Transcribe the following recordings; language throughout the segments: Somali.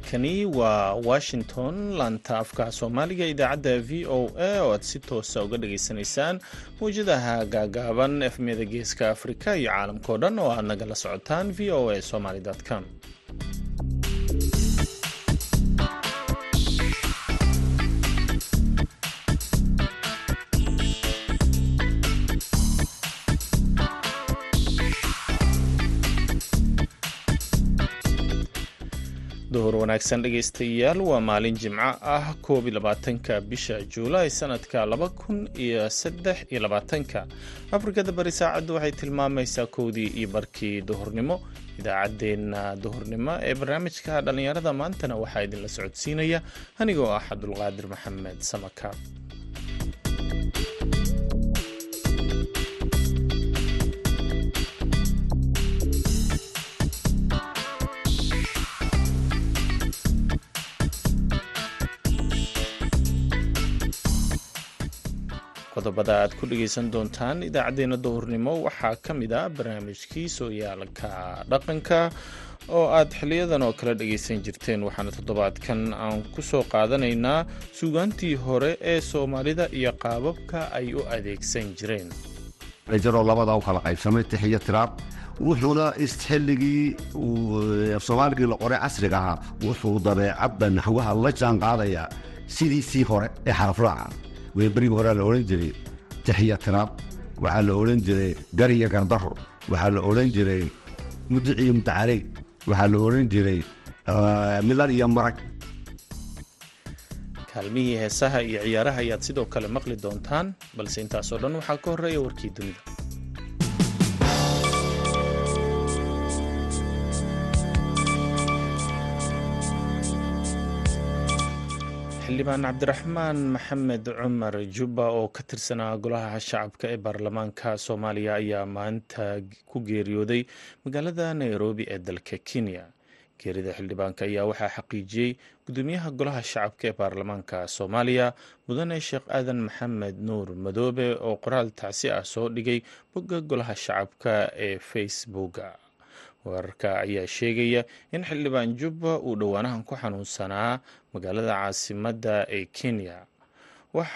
halkani waa washington laanta afka soomaaliga idaacadda v o a oo aad si toosa uga dhageysanaysaan mawjadaha gaagaaban efmiyada geeska afrika iyo caalamkao dhan oo aad nagala socotaan v o a somaly com wanaagsan dhegaystayaal waa maalin jimco ah koob labaatanka bisha juulaay sanadka laba kun iyo saddex iyo labaatanka. Afrikada bari saacaddu waxay tilmaamaysaa kowdii iyo barkii duhurnimo. Idaacaddeenna duhurnimo ee barnaamijka dhallinyarada maantana waxaa idinla socodsiinaya. Anigoo ah cabdulqaadir maxamed samaka qodobada aad ku dhegaysan doontaan idaacaddeenna duhurnimo. Waxaa ka mid ah barnaamijkii sooyaalka dhaqanka oo aad xiliyadan oo kale dhegaysan jirteen. Waxaana toddobaadkan aan ku soo qaadanaynaa suugaantii hore ee soomaalida iyo qaababka ay u adeegsan jireen. Jaroo labadaa u kala qaybsamay tixiyo tiraab. Wuxuuna xilligii soomaaligii la qoray casriga ahaa. Wuxuu dabeecadda naxwaha la jaan qaadayaa sidiisii hore ee xarafraaca weeberigii horea la odhan jiray tixiya tiraab waxaa la odhan jiray gariyo gardaro waxaa la odhan jiray mudic iyo mutacareeg waxaa la odhan jiray milan iyo marag. Kaalmihii heesaha iyo ciyaaraha ayaad sidoo kale maqli doontaan balse intaasoo dhan waxaa ka horreeya warkii dunida xildhibaan cabdiraxmaan maxamed cumar jubba oo ka tirsanaa golaha shacabka ee baarlamaanka soomaaliya ayaa maanta ku geeriyooday magaalada nairobi ee dalka kenya. Geerida xildhibaanka ayaa waxaa xaqiijiyey gudoomiyaha golaha shacabka ee baarlamaanka soomaaliya mudane sheekh aadan maxamed nuur madoobe oo qoraal tacsi ah soo dhigay bogga golaha shacabka ee facebooka wararka ayaa sheegaya in xildhibaan jubba uu dhowaanahan ku xanuunsanaa magaalada caasimadda ee kenya. Wax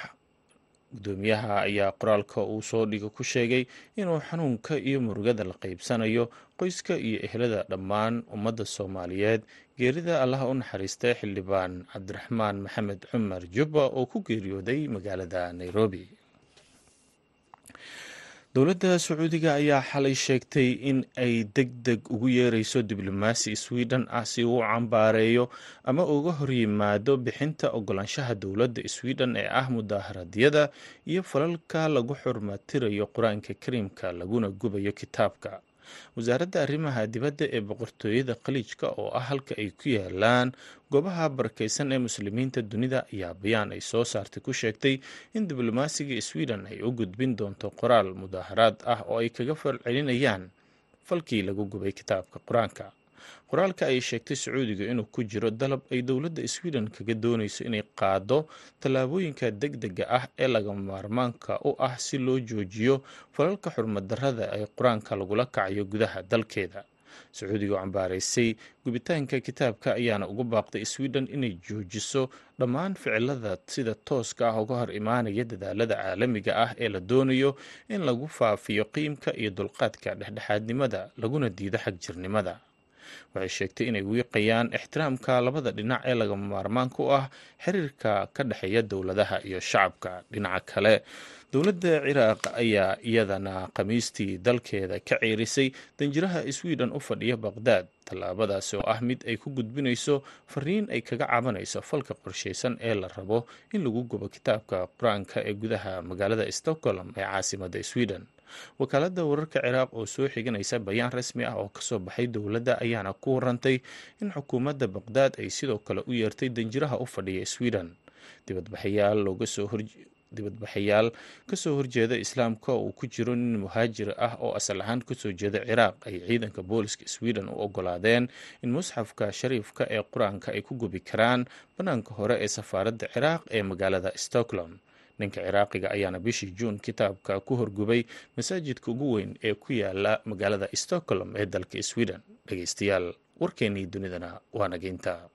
gudoomiyaha ayaa qoraalka uu soo dhigo ku sheegay inuu xanuunka iyo murugada la qaybsanayo qoyska iyo ehlada dhammaan ummadda soomaaliyeed. Geerida allaha u naxariistay xildhibaan cabdiraxmaan maxamed cumar jubba oo ku geeriyooday magaalada nairobi dowladda sacuudiga ayaa xalay sheegtay in ay deg deg ugu yeereyso diblomaasi sweden ah si uu cambaareeyo ama uga horyimaado bixinta ogolaanshaha dowladda sweden ee ah mudaaharadyada iyo falalka lagu xurmatirayo qur'aanka kariimka laguna gubayo kitaabka wasaaradda arrimaha dibadda ee boqortooyada khaliijka oo ah halka ay ku yaalaan goobaha barakeysan ee muslimiinta dunida ayaa bayaan ay soo saartay ku sheegtay in diblomaasiga sweden ay u gudbin doonto qoraal mudaaharaad ah oo ay kaga falcelinayaan falkii lagu gubay kitaabka qur'aanka qoraalka ay sheegtay sacuudiga inuu ku jiro dalab ay dowladda sweden kaga dooneyso inay qaado tallaabooyinka deg dega ah ee lagama maarmaanka u ah si loo joojiyo falalka xurmadarrada ee qur'aanka lagula kacayo gudaha dalkeeda. Sacuudiga oo cambaaraysay gubitaanka kitaabka ayaana ugu baaqday sweden inay joojiso dhammaan ficilada sida tooska ah uga hor imaanaya dadaalada caalamiga ah ee la doonayo in lagu faafiyo qiimka iyo dulqaadka dhexdhexaadnimada laguna diido xagjirnimada waxay sheegtay inay wiiqayaan ixtiraamka labada dhinac ee lagama maarmaanka u ah xiriirka ka dhexeeya dowladaha iyo shacabka. Dhinaca kale dowladda ciraaq ayaa iyadana khamiistii dalkeeda ka ceerisay danjiraha sweden u fadhiya baqhdaad tallaabadaasi oo ah mid ay ku gudbinayso fariin ay kaga cabanayso falka qorsheysan ee la rabo in lagu gubo kitaabka qur'aanka ee gudaha magaalada stockholm ee caasimadda sweden. Wakaaladda wararka ciraaq oo soo xiganaysa bayaan rasmi ah oo ka soo baxay dowladda ayaana ku warantay in xukuumadda baqhdaad ay sidoo kale u yeertay danjiraha u fadhiya sweden. Dibadbaxayaal looga soo hor dibadbaxayaal ka soo horjeeda islaamka uu ku jiro nin muhaajir ah oo asal ahaan ka soo jeeda ciraaq. Ay ciidanka booliska sweden u ogolaadeen in musxafka shariifka ee qur'aanka ay ku gubi karaan bannaanka hore ee safaaradda ciraaq ee magaalada stockholm. Ninka ciraaqiga ayaana bishii juun kitaabka ku horgubay masaajidka ugu weyn ee ku yaalla magaalada stockholm ee dalka sweden. Dhegeystayaal warkeennii dunidana waa nageynta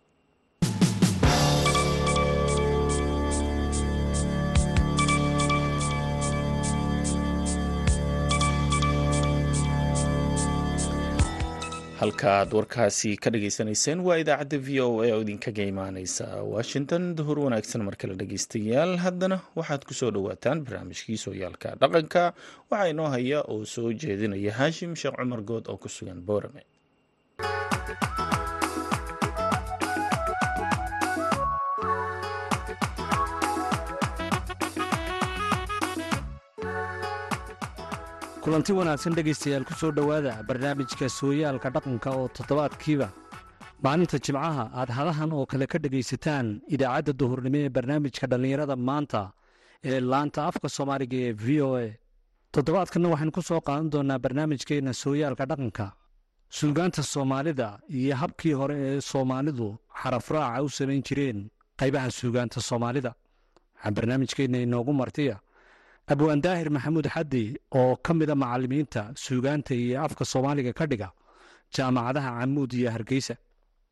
halkaaad warkaasi ka dhageysanayseen waa idaacadda v o a oo idinkaga imaaneysa washington. Duhur wanaagsan mar kale dhegeystayaal. Haddana waxaad ku soo dhowaataan barnaamijkii sooyaalka dhaqanka. Waxaa inoo haya oo soo jeedinaya haashim sheekh cumar good oo ku sugan boorame kulanti wanaagsan dhegaystayaal ku soo dhowaada barnaamijka sooyaalka dhaqanka oo toddobaadkiiba. Maalinta jimcaha aad hadahan oo kale ka dhegaysataan idaacadda duhurnimo ee barnaamijka dhallinyarada maanta ee laanta afka soomaaliga ee v o a. Toddobaadkanna waxaynu ku soo qaadan doonaa barnaamijkeenna sooyaalka dhaqanka suugaanta soomaalida iyo habkii hore ee soomaalidu xarafraaca u samayn jireen qaybaha suugaanta soomaalida. Waxaa barnaamijkeenna inoogu martiya abwaan daahir maxamuud xaddi oo ka mida macallimiinta suugaanta iyo afka soomaaliga ka dhiga jaamacadaha camuud iyo hargeysa.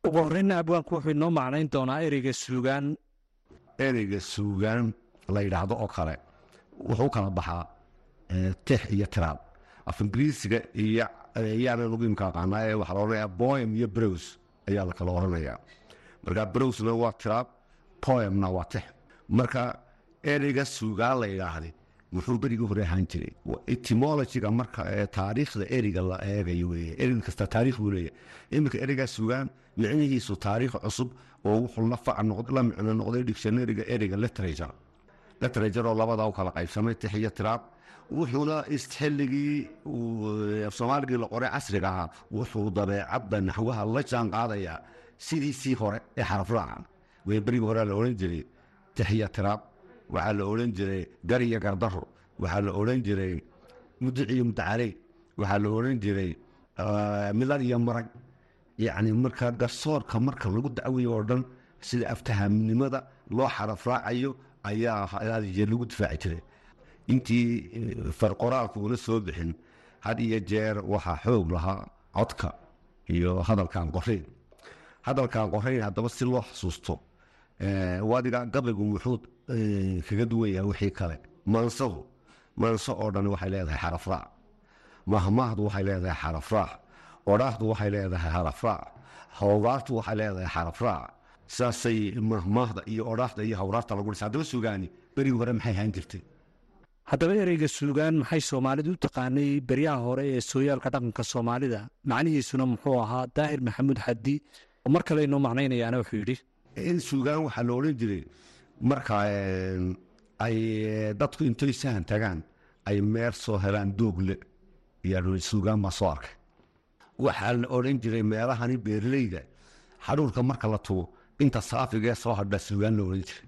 Ugu horreynna abwaanku wuxuu inoo macnayn doonaa ereyga suugaan. Ereyga suugaan la yidhaahdo oo kale wuxuu kala baxaa tix iyo tiraab af ingiriisiga iyo yaana lagu imka aqaanaa ee waxaa la odhanayaa boem iyo brows ayaa la kala odhanayaa marka browsna waa tiraab poemna waa tix. Marka ereyga suugaan la yidhaahday muxuu berigii hore ahaan jiray. Etimologiga marka taariikhda eriga la eegayo weye erig kasta taarikh buu leeyahy iminka ereygaa sugaan micnihiisu taariikh cusub oo wuxuu la micno noqday dictionaryga ereyga literature. Literature oo labadaa u kala qaybsamay tix tiraab. Wuxuuna xilligii soomaaligii la qoray casriga ahaa. Wuxuu dabeecadda naxwaha la jaan qaadayaa sidiisii hore ee xarafraaca wey berigii hore la odhan jiray tix tiraab waxaa la odhan jiray gar iyo gardaro waxaa la odhan jiray mudic iyo mudacaley waxaa la odhan jiray midar iyo marag. Yacni marka garsoorka marka lagu dacwayo oo dhan sida aftahamnimada loo xarafraacayo ayaa had jeer lagu difaaci jiray. Intii farqoraalku una soo bixin had iyo jeer waxaa xoog lahaa codka iyo hadalkan qorayn hadalkan qorayn haddaba si loo xasuusto wadiga gabaygu muxuu kaga duwan yahay wixii kale. Maansadu maanso oo dhan waxay leedahay xarafraac mahmaahdu waxay leedahay xarafraac odhaahdu waxay leedahay xarafraac hawraartu waxay leedahay xarafraac saasay mahmaahda iyo odhaahda iyo hawraarta lagu dhisa haddaba sugaani berigii hore maxay ahaan jirtay? Haddaba ereyga suugaan maxay soomaalidu u taqaanay beryaha hore ee sooyaalka dhaqanka soomaalida? Macnihiisuna muxuu ahaa daahir maxamuud xaddi. Oo mar kale inoo macnaynayaana wuxuu yidhi in suugaan waxaa la odhan jiray marka ay dadku intay sahan tagaan ay meer soo helaan doogle yaa suugaan baa soo arkay waxaa la odhan jiray meelahani beerleyda xaruurka marka la tugo inta saafigee soo hadhaa suugaan la odhan jiray.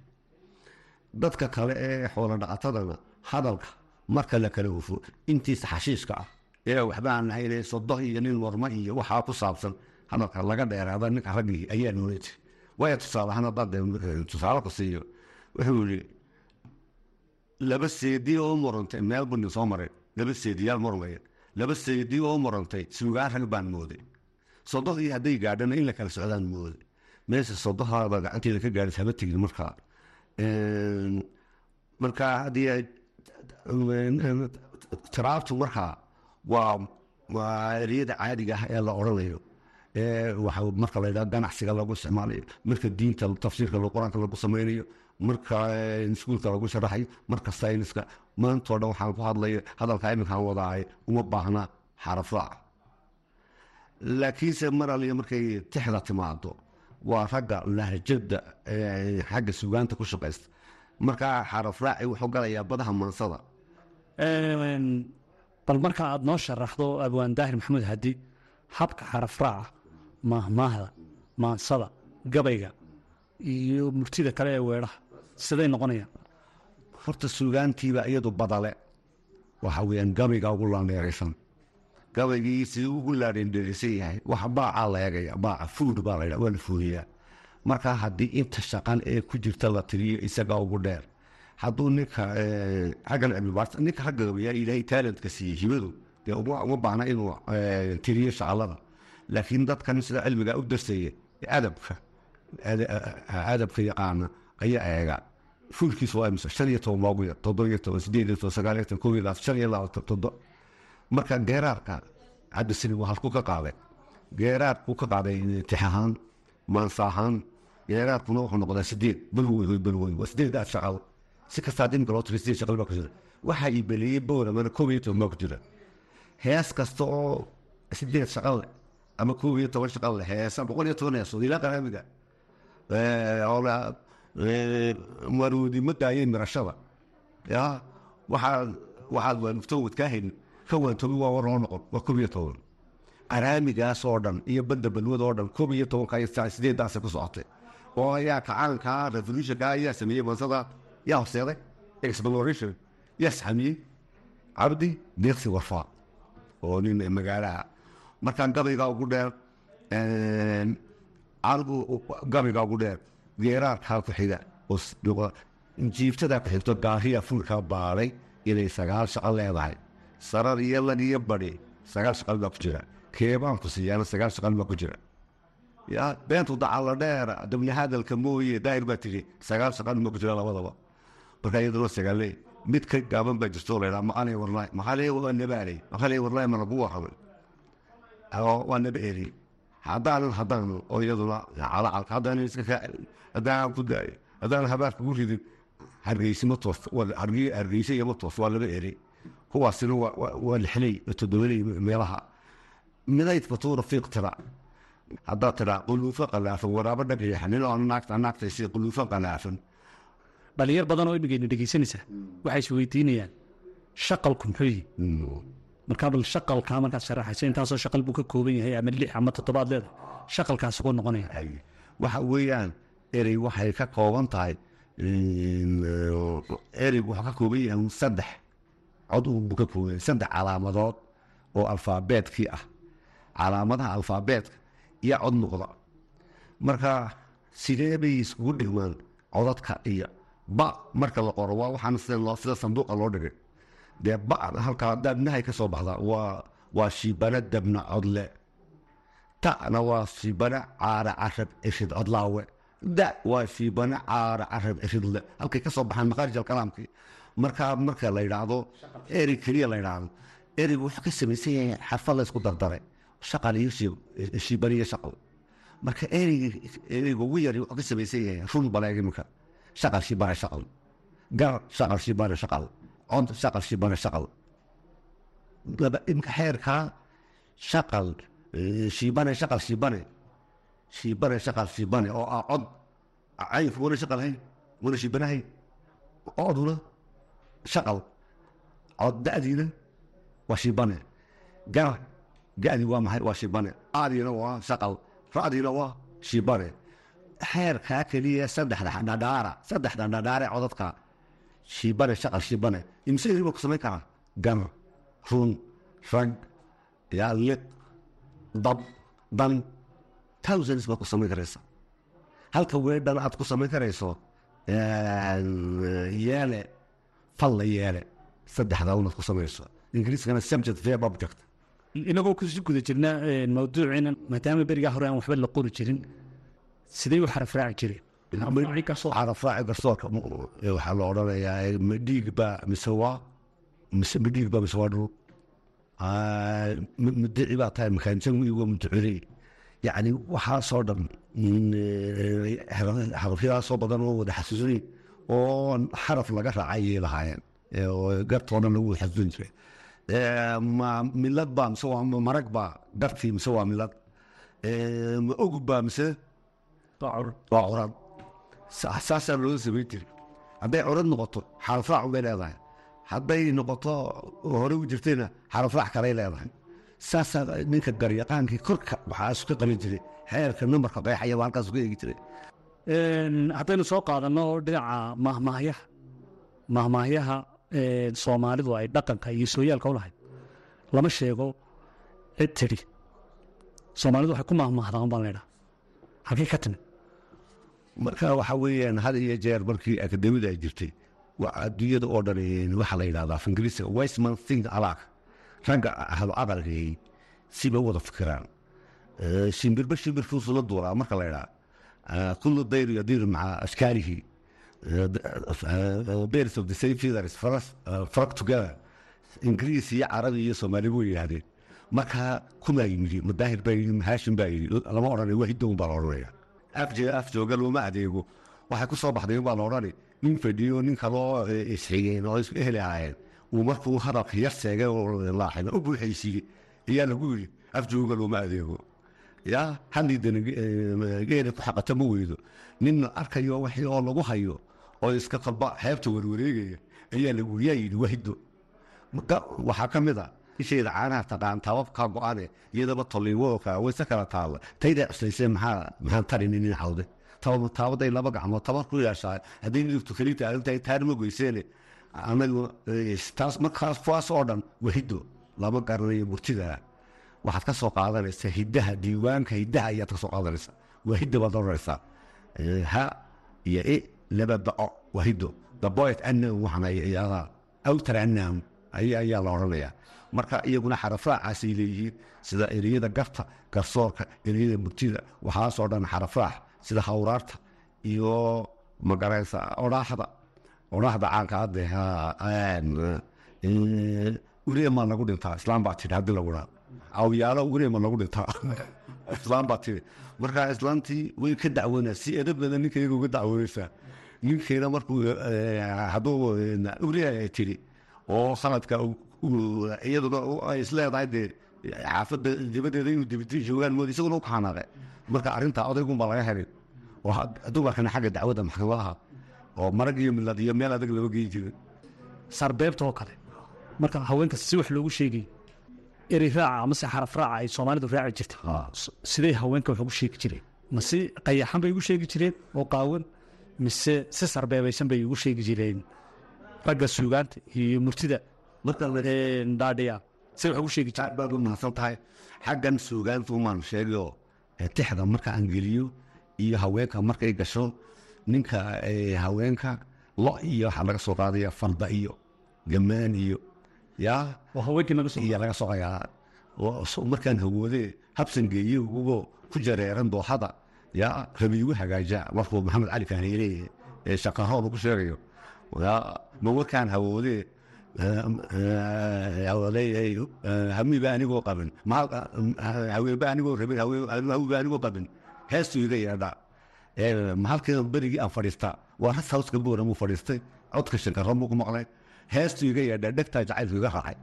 Dadka kale ee xoolo dhaqatadana hadalka marka la kala hufo intiisa xashiishka ah ee waxba aan lahayn sodo iyo nin warma iyo waxaa ku saabsan hadalka laga dheeraada ninka raggii ayaa la odhan jiray waaya tusaale ahaan haddaan dee tusaale ku siiyo wuxuu yidhi laba seedi oo murantay meel buni soo maray laba seediyaal murmaya laba seedi oo murantay suugaan rag baan mooday sodohdii hadday gaadhana in la kala socdaan mooday meesha sodohaada gacanteeda ka gaadhis haba tegin markaa markaa haddii tiraabtu markaa waa waa ereyada caadiga ah ee la odhanayo waxa marka la yidhaha ganacsiga lagu isticmaalayo marka diinta tafsiirka qur'aanka lagu sameynayo marka iskuulka lagu sharaxayo marka sayniska maantoo dhan waxaan ku hadlayo hadalka iminkaan wadaahay uma baahna xarafraac laakiinse mar aliya markay tixda timaado waa ragga lahjada xagga sugaanta ku shaqaysta markaa xarafraaci wuxuu galayaa badaha maansada. Bal marka aad noo sharaxdo abwaan daahir maxamuud hadi habka xarafraaca mahmaahda maansada gabayga iyo murtida kale ee weedhaha siday noqonayaan horta suugaantiiba iyadu badale. Waxa weyaan gabayga ugu laandheeraysan gabaygii siduu ugu laadhendheeraysan yahay waxa baacaa la eegaya baaca fuud baa laydha waa la fuudiyaa marka haddii inta shaqan ee ku jirta la tiriyo isagaa ugu dheer hadduu ninka xaggan cilmibaarta ninka ragga ilaahay taalentka siiyey hibadu dee uma baahna inuu tiriyo shaqalada laakiin dadkan sida cilmiga u darsaya adabka adabka yaqaana ayaa eega fuulkiisu waa imse shan iyo toban baagu yar toddoba iyo toban sideed iyo toban sagaal iyo toban kow iyo labaatan shan iyo labaatan toddo marka geeraarka cabdisani waa halku ka qaaday geeraadku ka qaaday tix ahaan maansa ahaan geeraadkuna wuxuu noqdaa sideed balwey balwey waa sideedaas shaqal si kastaa dimka loo tiri sideed shaqal baa ku jira waxaa ii beliyey bowramana koob iyo toban baa ku jira hees kasta oo sideed shaqal ama koob iyo toban shaqal heesa boqol iyo toban heesood ilaa qaraamiga maruudi ma daayeen mirashada. Ya waxaad waxaad waanugtowad kaa helin ka waantobi waa war loo noqon waa koob iyo toban. Qaraamigaas oo dhan iyo badda balwad oo dhan koob iyo tobanka sideedaasay ku socotay. Oo ayaa kacaanka revolutionka ayaa sameeyey mansada. Yaa horseeday exploration. Yaa saxamiyey. Cabdi deeqsi warfaa. Oo nin magaalaha. Markaan gabaygaa ugu dheer gabaygaa ugu dheer geeraarkaa ku xiga jiiftadaa ku xigto gaahiya fulkaa baaday inay sagaal shaqo leedahay. Sarar iyo lan iyo badi sagaal shaqal baa ku jira. Keebaan ku siiyaana sagaal shaqal baa ku jira. Beentu dacalla dheera dabni mooye daahir baa tiri sagaal shaqal ma ku jira labadaba marka iyaduna sagaale mid ka gaaban baa jirto laydhaa maqalay warlaay maqalay waa nabaalay maqalay warlaay ma lagu warramay waa naba haddaanan haddaan oo iyaduna calacalka haddaanan iska kaa haddaanan ku daayo haddaanan habaarka ku ridin hargeysi ma toos hargeysa iyo ma toos waa laba eri kuwaasina waa lixley toddobaley meelaha midayd fatuura fiiq tira haddaad tiraa quluufo qalaafan waraabo dhagayaxa nin oo naagta naagtaysi quluufo qalaafan dhalinyar badan oo imigayna dhegaysanaysa waxay is weydiinayaan shaqalku muxuu yihi markaa bal shaqalkaa markaad sharaxayso intaasoo shaqal buu ka kooban yahay ama lix ama toddobaad leedahay shaqalkaas ugu noqonaya. Waxa weeyaan erey waxay ka kooban tahay ereygu wuxuu ka kooban yahay saddex cod buu ka kooban yahay saddex calaamadood oo alfaabeetkii ah. Calaamadaha alfaabeetka iyo cod noqda. Marka sidee bay iskugu dhigmaan codadka iyo ba marka la qoro? Waa waxaan sida sanduuqa loo dhigay dee ba halkaa dabnahay ka soo baxdaa. Waa shiibana dabna codle ta'na waa shiibana caara carab cishid codlaawe da waa shiibana caara carab cishidle halkay ka soo baxaan maqaarij alkalaamkii markaa marka la yidhaahdo eri keliya la yidhaahdo. Erigu wuxuu ka samaysan yahay xarfad la isku dardare shaqal iyo shiiban iyo shaqal marka ereyga ugu yari wuxuu ka samaysan yahay run baleeg iminka shaqal shiibana shaqal. Gar shaqal shiibana shaqal cod shaqal shibane shaqal laba imka xeerkaa shaqal shiibane shaqal shiibane shiibane shaqal shiibane oo ah cod caynku wana shaqal hayn wana shiibanahayn coduna shaqal cod da'diina waa shiibane gar ga'di waa maxay waa shiibane aadiina waa shaqal ra'diina waa shiibane xeerkaa keliya saddexda dhadhaara saddexda dhadhaare codadka shiibane shaqal shiibane imse baa ku samayn karaa gar run rag yaa liq dab dan thousands baad ku samayn karaysa halka weedhan aad ku samayn karayso yeele falla yeele saddexdaa unaad ku samayso ingiriiskana subject verb object inagoo ku sii guda jirna mawduuciina maadaama berigaa hore aan waxba la qori jirin sidee u xaraf raaci jireen carafraaci garsoorka waxaa la odhanayaa ma dhiig baa mise waa mise ma dhiig baa mise waa dhul mudici baa tahay makaansan waa muduculey yacni waxaasoo dhan xarafyadaasoo badan oo wada xasuusanayn oo xaraf laga raacay ayay lahaayeen gartoo dhan lagu xasuusan jiray ma milad baa mise waa marag baa gartii mise waa milad ma ogub baa mise waa curad saasaa looga samayn jiri hadday curad noqoto xarafraac bay leedahay. Hadday noqoto hore u jirtayna xarafraac kalay leedahay. Saasaa ninka garyaqaankii korka waxaasu ka qaban jiray. Xeerka numbarka qeexaya waa halkaasu ka eegi jiray. Haddaynu soo qaadanno dhinaca mahmaahyaha mahmaahyaha soomaalidu ay dhaqanka iyo sooyaalka u lahayd. Lama sheego cid soomaalidu waxay ku mahmaahdaan baan leydhaa halkay ka timid marka waxa weeyaan had iyo jeer markii akademida ay jirtay adduunyada oo dhan waxaa la yidhahdaa af ingiriisiga westman think alak ragga ahlo aqalkay siba wada fikiraan. Shimbirba shimbirkiisu la duuraa marka la yidhaa kullu dayru yadiru maca ashkaalihi birds of the same feathers flock together. Ingiriis iyo carabi iyo soomaali way yidhahdeen markaa kumaa yimidi madaahir baa yidhi haashim baa yidhi lama odhanay waa baa la odhanaya afje af jooga looma adeego waxay ku soo baxday baa la odhani nin fadhiyo nin kaloo isxigeen oo isku ehli ahaayeen. Uu markuu hadalka yar seegay oo laaxida u buuxaysiiyey ayaa lagu yidhi af jooga looma adeego yaa hadliidana geela ku xaqato ma weydo. Nin arkayo wixii oo lagu hayo oo iska qalba xeebta warwareegaya ayaa lagu yaa yidhi waa hiddo. Waxaa ka mid a isheeda caanaha taqaan tababkaa go-ane iyadaba tolliwooka wayse kala taalla taydaa cuslaysee maxaa maxaan tarini nin cawde taabaday laba gacmood tabar ku yeeshaa haddii nidugtu keliita arintahay taar ma goyseene anagu taas markaas kuwaas oo dhan waa lama garanayo murtida waxaad ka soo qaadanaysaa hiddaha diiwaanka hiddaha ayaad ka soo qaadanaysaa waa baad oranaysaa ha iyo i laba bao waa hiddo daboyt anam waxaan awtar anam ayaa la odhanayaa marka iyaguna xarafraacaasay leeyihiin. Sida ereyada garta garsoorka ereyada murtida waxaasoo dhan xarafraac sida hawraarta iyo magaraysa odhaaxda odhaaxda caanka hadde ureemaa lagu dhintaa. Islaam baa tidhi haddii lagu dhaa awyaalo ureema lagu dhintaa. Islaam baa tidhi. Marka islaamtii way ka dacwoonaa si edabada ninka iyaga uga dacwoonaysaa ninkeena markuu hadduu urea ay tidhi oo sanadka iyaduna ay isleedahay dee xaafadda dibadeeda inuu dibiti joogaan mood isaguna u kaxanaaqe marka arrintaa odaygunbaa laga helin oo dumarkana xagga dacwadda maxkamadaha oo marag iyo milad iyo meel adag lama geyn jirin sarbeebta oo kale marka haweenka si wax loogu sheegay eri raaca amase xaraf raaca ay soomaalidu raaci jirtay siday haweenka wax ugu sheegi jireen ma si qayaxan bay ugu sheegi jireen oo qaawan mise si sarbeebaysan bay ugu sheegi jireen ragga suugaanta iyo murtida. Dhaadhiya say wax ugu sheegi jireen baad u mahadsan tahay. Xaggan suugaantu maan sheegayoo tixda marka aan geliyo iyo haweenka markay gasho ninka haweenka lo iyo waxaa laga soo qaadaya farda iyo gamaan iyo yaa? Oo haweenkii naga soo iyo laga soo qayaa markaan hawoodee habsan geeye ugugoo ku jareeran dooxada yaa? Rabiigu hagaaja. Markuu maxamed cali kaaniile ee shaqarooda ku sheegayo ma warkaan hawoodee hamiba anigoo qabin haweenba anigoo rabin hawiba anigoo qabin heestu iga yeedha mahalkeeda berigii aan fadhiistaa waa ras hawska booramuu fadhiistay codka shankaro muu ku maqlay heestu iga yeedha dhegtaa jacaylku iga raacay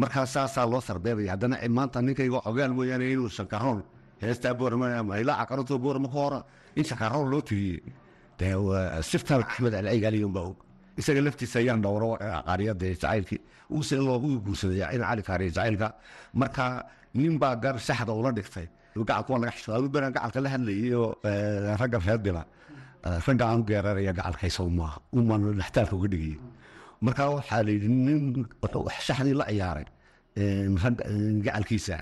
markaa saasaa loo sarbeebaya haddana maanta ninkayga ogaal mooyaane inuu shankaroon heestaa booramailaaca qarantoo boorama ka hora in shankaroon loo tiriyey dee siftaan axmed alcaygaaliyon baa og isaga laftiisa ayaan dhowro qaariyada jacaylkii uuse loogu guursadaya in cali kaariya jacaylka marka nin baa gar saxda ula dhigtay gacalka waa laga xishooda beraan gacalka la hadlayay ragga reer dila ragga aan geeraraya gacalkaysa maaha umaan dhextaalka uga dhigayay marka waxaa la yidhi nin shaxdii la ciyaaray gacalkiisa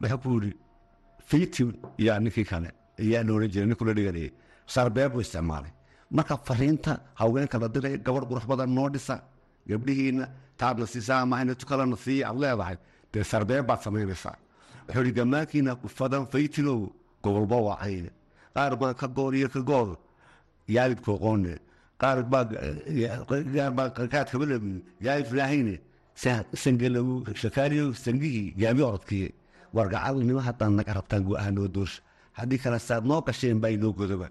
wuxuu ku yidhi fiitim yaa ninkii kale ayaa la oran jiray ninkula dhiganayay sarbeeb buu isticmaalay marka fariinta haweenka la diray gabadh qurux badan noo dhisa. Gabdhihiina taadna siisaa ama tukalana siiya aad leedahay. Dee sarbeeb baad samaynaysaa wuxuu ihi gammaankiina fadan faytinow gobolba wacayne qaar baa ka goor iyo ka goor yaalidku aqoone qaar baa qaar baa qaad kaba labiyo yaalid filaahayne sangalagu shakaaliyo sangihii gaami orodkiye. Wargacadnimo haddaan naga rabtaan go'aanoo doorsha haddii kale saad noo gasheen baa inoo godoba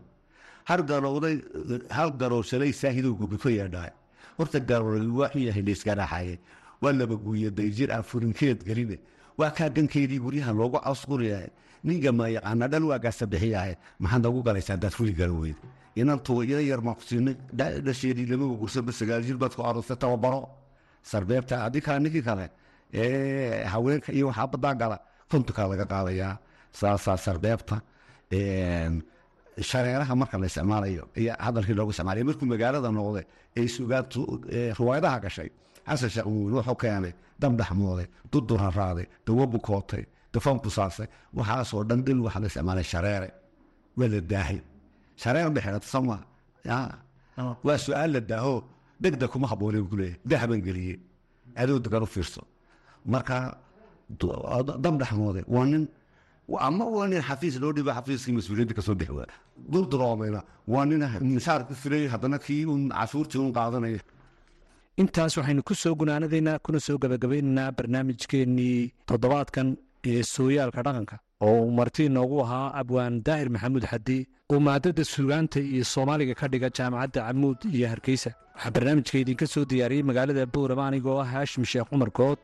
hal garowshalay saahidow gubi ku yeedhaay horta garowday waxuu yahay laysgaraaxaye waa laba guuye dayjir aan furinkeed geline waa kaa gankeydii guryaha loogu cawsquriyahay ninga ma yaqaana dhan waagaasa bixiyahay maxaad noogu galaysaa haddaad fuli garan weyd. Inantu ina yar maan ku siinay dhasheedii lama gursanba sagaal jir baad ku aroostay tababaro sarbeebta adii kale ninkii kale. Ee haweenka iyo waxaa badaa gala kontukaa laga qaadayaa. Saasaa sarbeebta shareeraha marka la isticmaalayo iyo hadalkii loogu isticmaalay markuu magaalada noqday ee sugaantu riwaayadaha gashay xasan sheekh muumin wuxuu keenay dab dhaxmooday dudur haraaday dawo bukootay dafan busaasay waxaasoo dhan dil waxaa la isticmaalay shareere waa la daahay. Shareer bixirata sama waa su'aal la daaho degdeg kuma habboonay ku leeyahay dahaban geliyey adoo degan u fiirso. Marka dab dhaxmooday waa nin ama waa nin xafiis loo dhiba xafiiskii mas'uuliyadda ka soo bixi waa durduroomayna waa nin mishaar ku filay haddana kii un cashuurtii un qaadanaya. Intaas waxaynu ku soo gunaanadaynaa kuna soo gabagabaynaynaa barnaamijkeennii toddobaadkan ee sooyaalka dhaqanka oo uu marti inoogu ahaa abwaan daahir maxamuud xadi oo maadada sugaanta iyo soomaaliga ka dhiga jaamacadda camuud iyo hargeysa. Waxaa barnaamijka idinka soo diyaariyey magaalada boorama anigoo ah haashim sheekh cumar good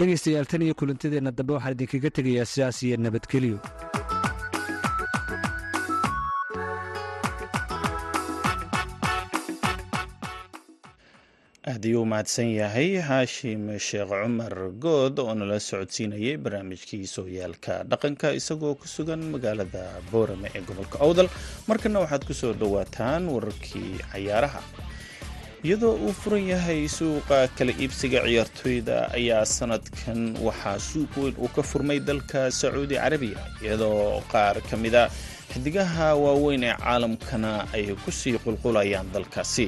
dhegaystayaal tan iyo kulantadeenna dambe waxaan idinkaga tegayaa sidaas iyo nabadgelyo aad ayuu mahadsan yahay haashim sheekh cumar good oo nala socodsiinayay barnaamijkii sooyaalka dhaqanka isagoo ku sugan magaalada boorame ee gobolka owdal markana waxaad ku soo dhowaataan wararkii cayaaraha iyadoo uu furan yahay suuqa kala iibsiga ciyaartoyda ayaa sanadkan waxaa suuq weyn uu ka furmay dalka sacuudi carabiya iyadoo qaar ka mida xidigaha waaweyn ee caalamkana ay ku sii qulqulayaan dalkaasi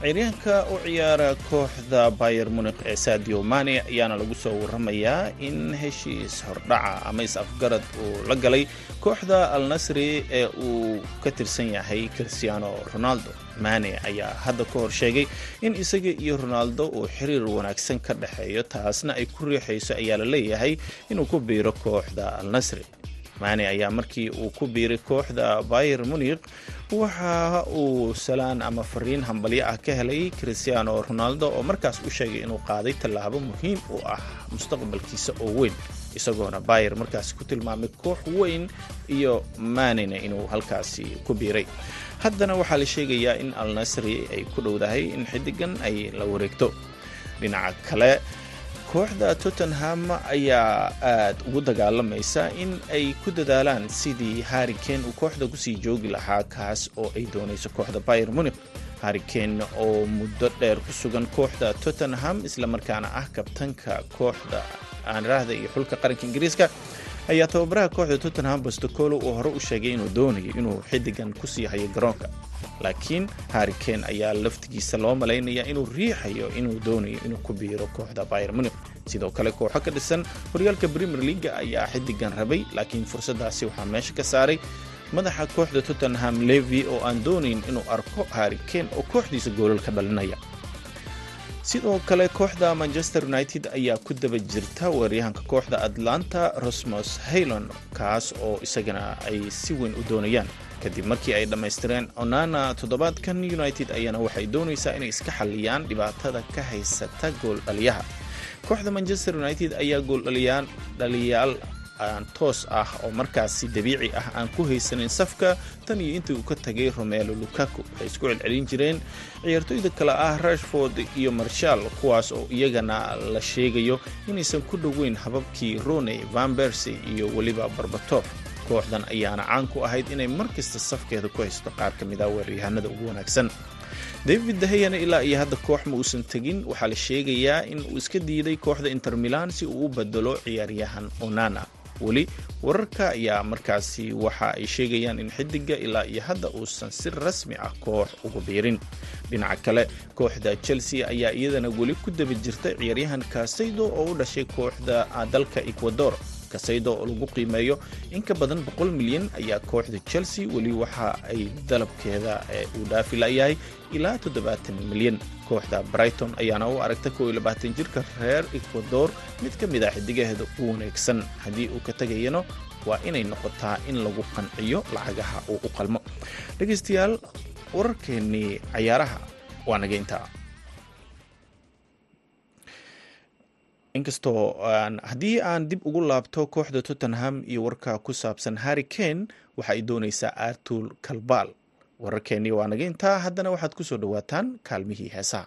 ciyaaryahanka u ciyaara kooxda bayer munik ee sadio mane ayaana lagu soo waramayaa in heshiis hordhaca ama is-afgarad uu la galay kooxda al nasri ee uu ka tirsan yahay cristiano ronaldo. Mane ayaa hadda ka hor sheegay in isaga iyo ronaldo uu xiriir wanaagsan ka dhexeeyo taasna ay ku riixayso ayaa la leeyahay inuu ku biiro kooxda al nasri mane ayaa markii uu ku biiray kooxda bayer munik waxa uu salaan ama fariin hambalyo ah ka helay cristiano ronaldo oo markaas u sheegay inuu qaaday tallaabo muhiim u ah mustaqbalkiisa oo weyn isagoona bayer markaasi ku tilmaamay koox weyn iyo manena inuu halkaasi ku biiray. Haddana waxaa la sheegayaa in al nasri ay ku dhowdahay in xidigan ay la wareegto. Dhinaca kale kooxda tottenham ayaa aad ugu dagaalamaysa in ay ku dadaalaan sidii harrikane uu kooxda ku sii joogi lahaa kaas oo ay doonayso kooxda bayer munik harrikane oo muddo dheer ku sugan kooxda tottenham islamarkaana ah kabtanka kooxda aanraahda iyo xulka qaranka ingiriiska ayaa tababaraha kooxda tottenham bastocolo uu hore u sheegay inuu doonayo inuu xidigan ku sii hayo garoonka. Laakiin harrikane ayaa laftigiisa loo malaynaya inuu riixayo inuu doonayo inuu ku biiro kooxda bayer munik sidoo kale kooxo ka dhisan horyaalka premier leaga ayaa xidigan rabay laakiin fursadaasi waxaa meesha ka saaray madaxa kooxda tottenham levi oo aan doonayn inuu arko harrikane oo kooxdiisa goolal ka dhalinaya sidoo kale kooxda manchester united ayaa ku daba jirta weeryahanka kooxda atlanta rosmos haylon kaas oo isagana ay si weyn u doonayaan. Kadib markii ay dhammaystireen onana toddobaadkan united ayaana waxay doonaysaa inay iska xalliyaan dhibaatada ka haysata gooldhaliyaha kooxda manchester united ayaa gooldhaliyaan dhaliyaal aan toos ah oo markaasi dabiici ah aan ku haysanin safka tan iyo intii uu ka tagay romelo lukaku. Waxay isku celcelin jireen ciyaartoyda kale ah rashford iyo marshal kuwaas oo iyagana la sheegayo inaysan ku dhoweyn hababkii rone van bersy iyo weliba barbatov kooxdan ayaana caan ku ahayd inay mar kasta safkeeda ku haysto qaar ka mid ah weeraryahanada ugu wanaagsan. David daheyana ilaa iyo hadda koox ma uusan tegin waxaa la sheegayaa in uu iska diiday kooxda inter milan si uu u bedelo ciyaaryahan onana weli wararka ayaa markaasi waxa ay sheegayaan in xidiga ilaa iyo hadda uusan si rasmi ah koox ugu biirin. Dhinaca kale kooxda chelsea ayaa iyadana weli ku daba jirta ciyaaryahan kasaydo oo u dhashay kooxda dalka ecuador kasaydo oo lagu qiimeeyo in ka badan boqol milyan ayaa kooxda chelsea weli waxa ay dalabkeeda uu dhaafi layahay ilaa toddobaatan milyan. Kooxda brighton ayaana u aragta koo labaatan jirka reer ecuador mid ka mid ah xidigaheeda u wanaagsan. Haddii uu ka tegayano waa inay noqotaa in lagu qanciyo lacagaha uu u qalmo. Dhegaystayaal wararkeennii cayaaraha waa naga intaa inkastoo haddii aan dib ugu laabto kooxda tottenham iyo warka ku saabsan harry kane waxa ay doonaysaa artur kalbaal wararkeennii waa naga intaa haddana waxaad ku soo dhowaataan kaalmihii heesaha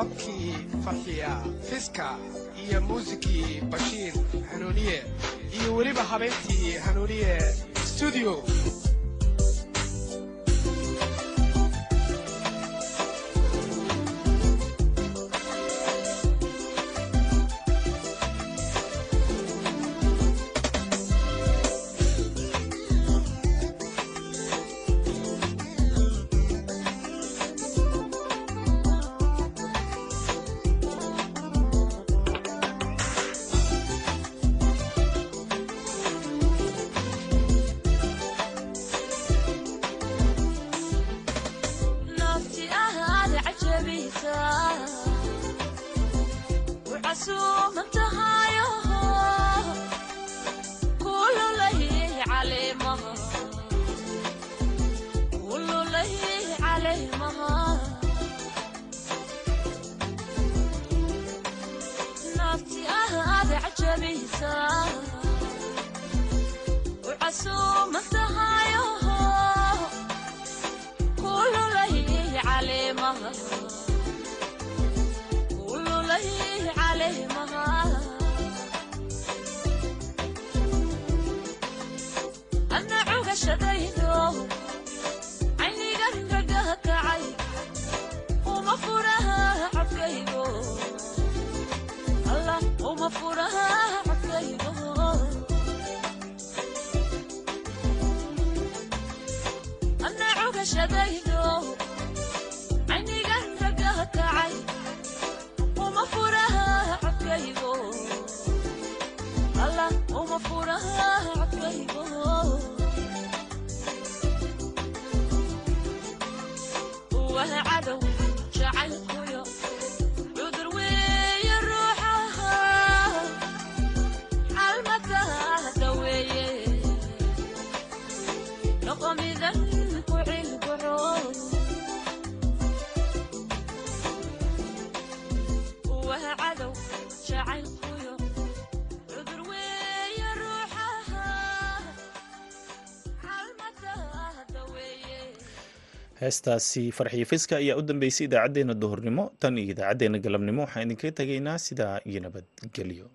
codkii farxiya fiska iyo muusikii bashiir hanuuniye iyo weliba habeyntii hanuuniye studio. naafti ah aad ajabisaa heestaasi farxiyafiska ayaa u dambeysay idaacaddeenna duhurnimo tan iyo idaacaddeenna galabnimo waxaan idinkaga tegaynaa sidaa iyo nabadgelyo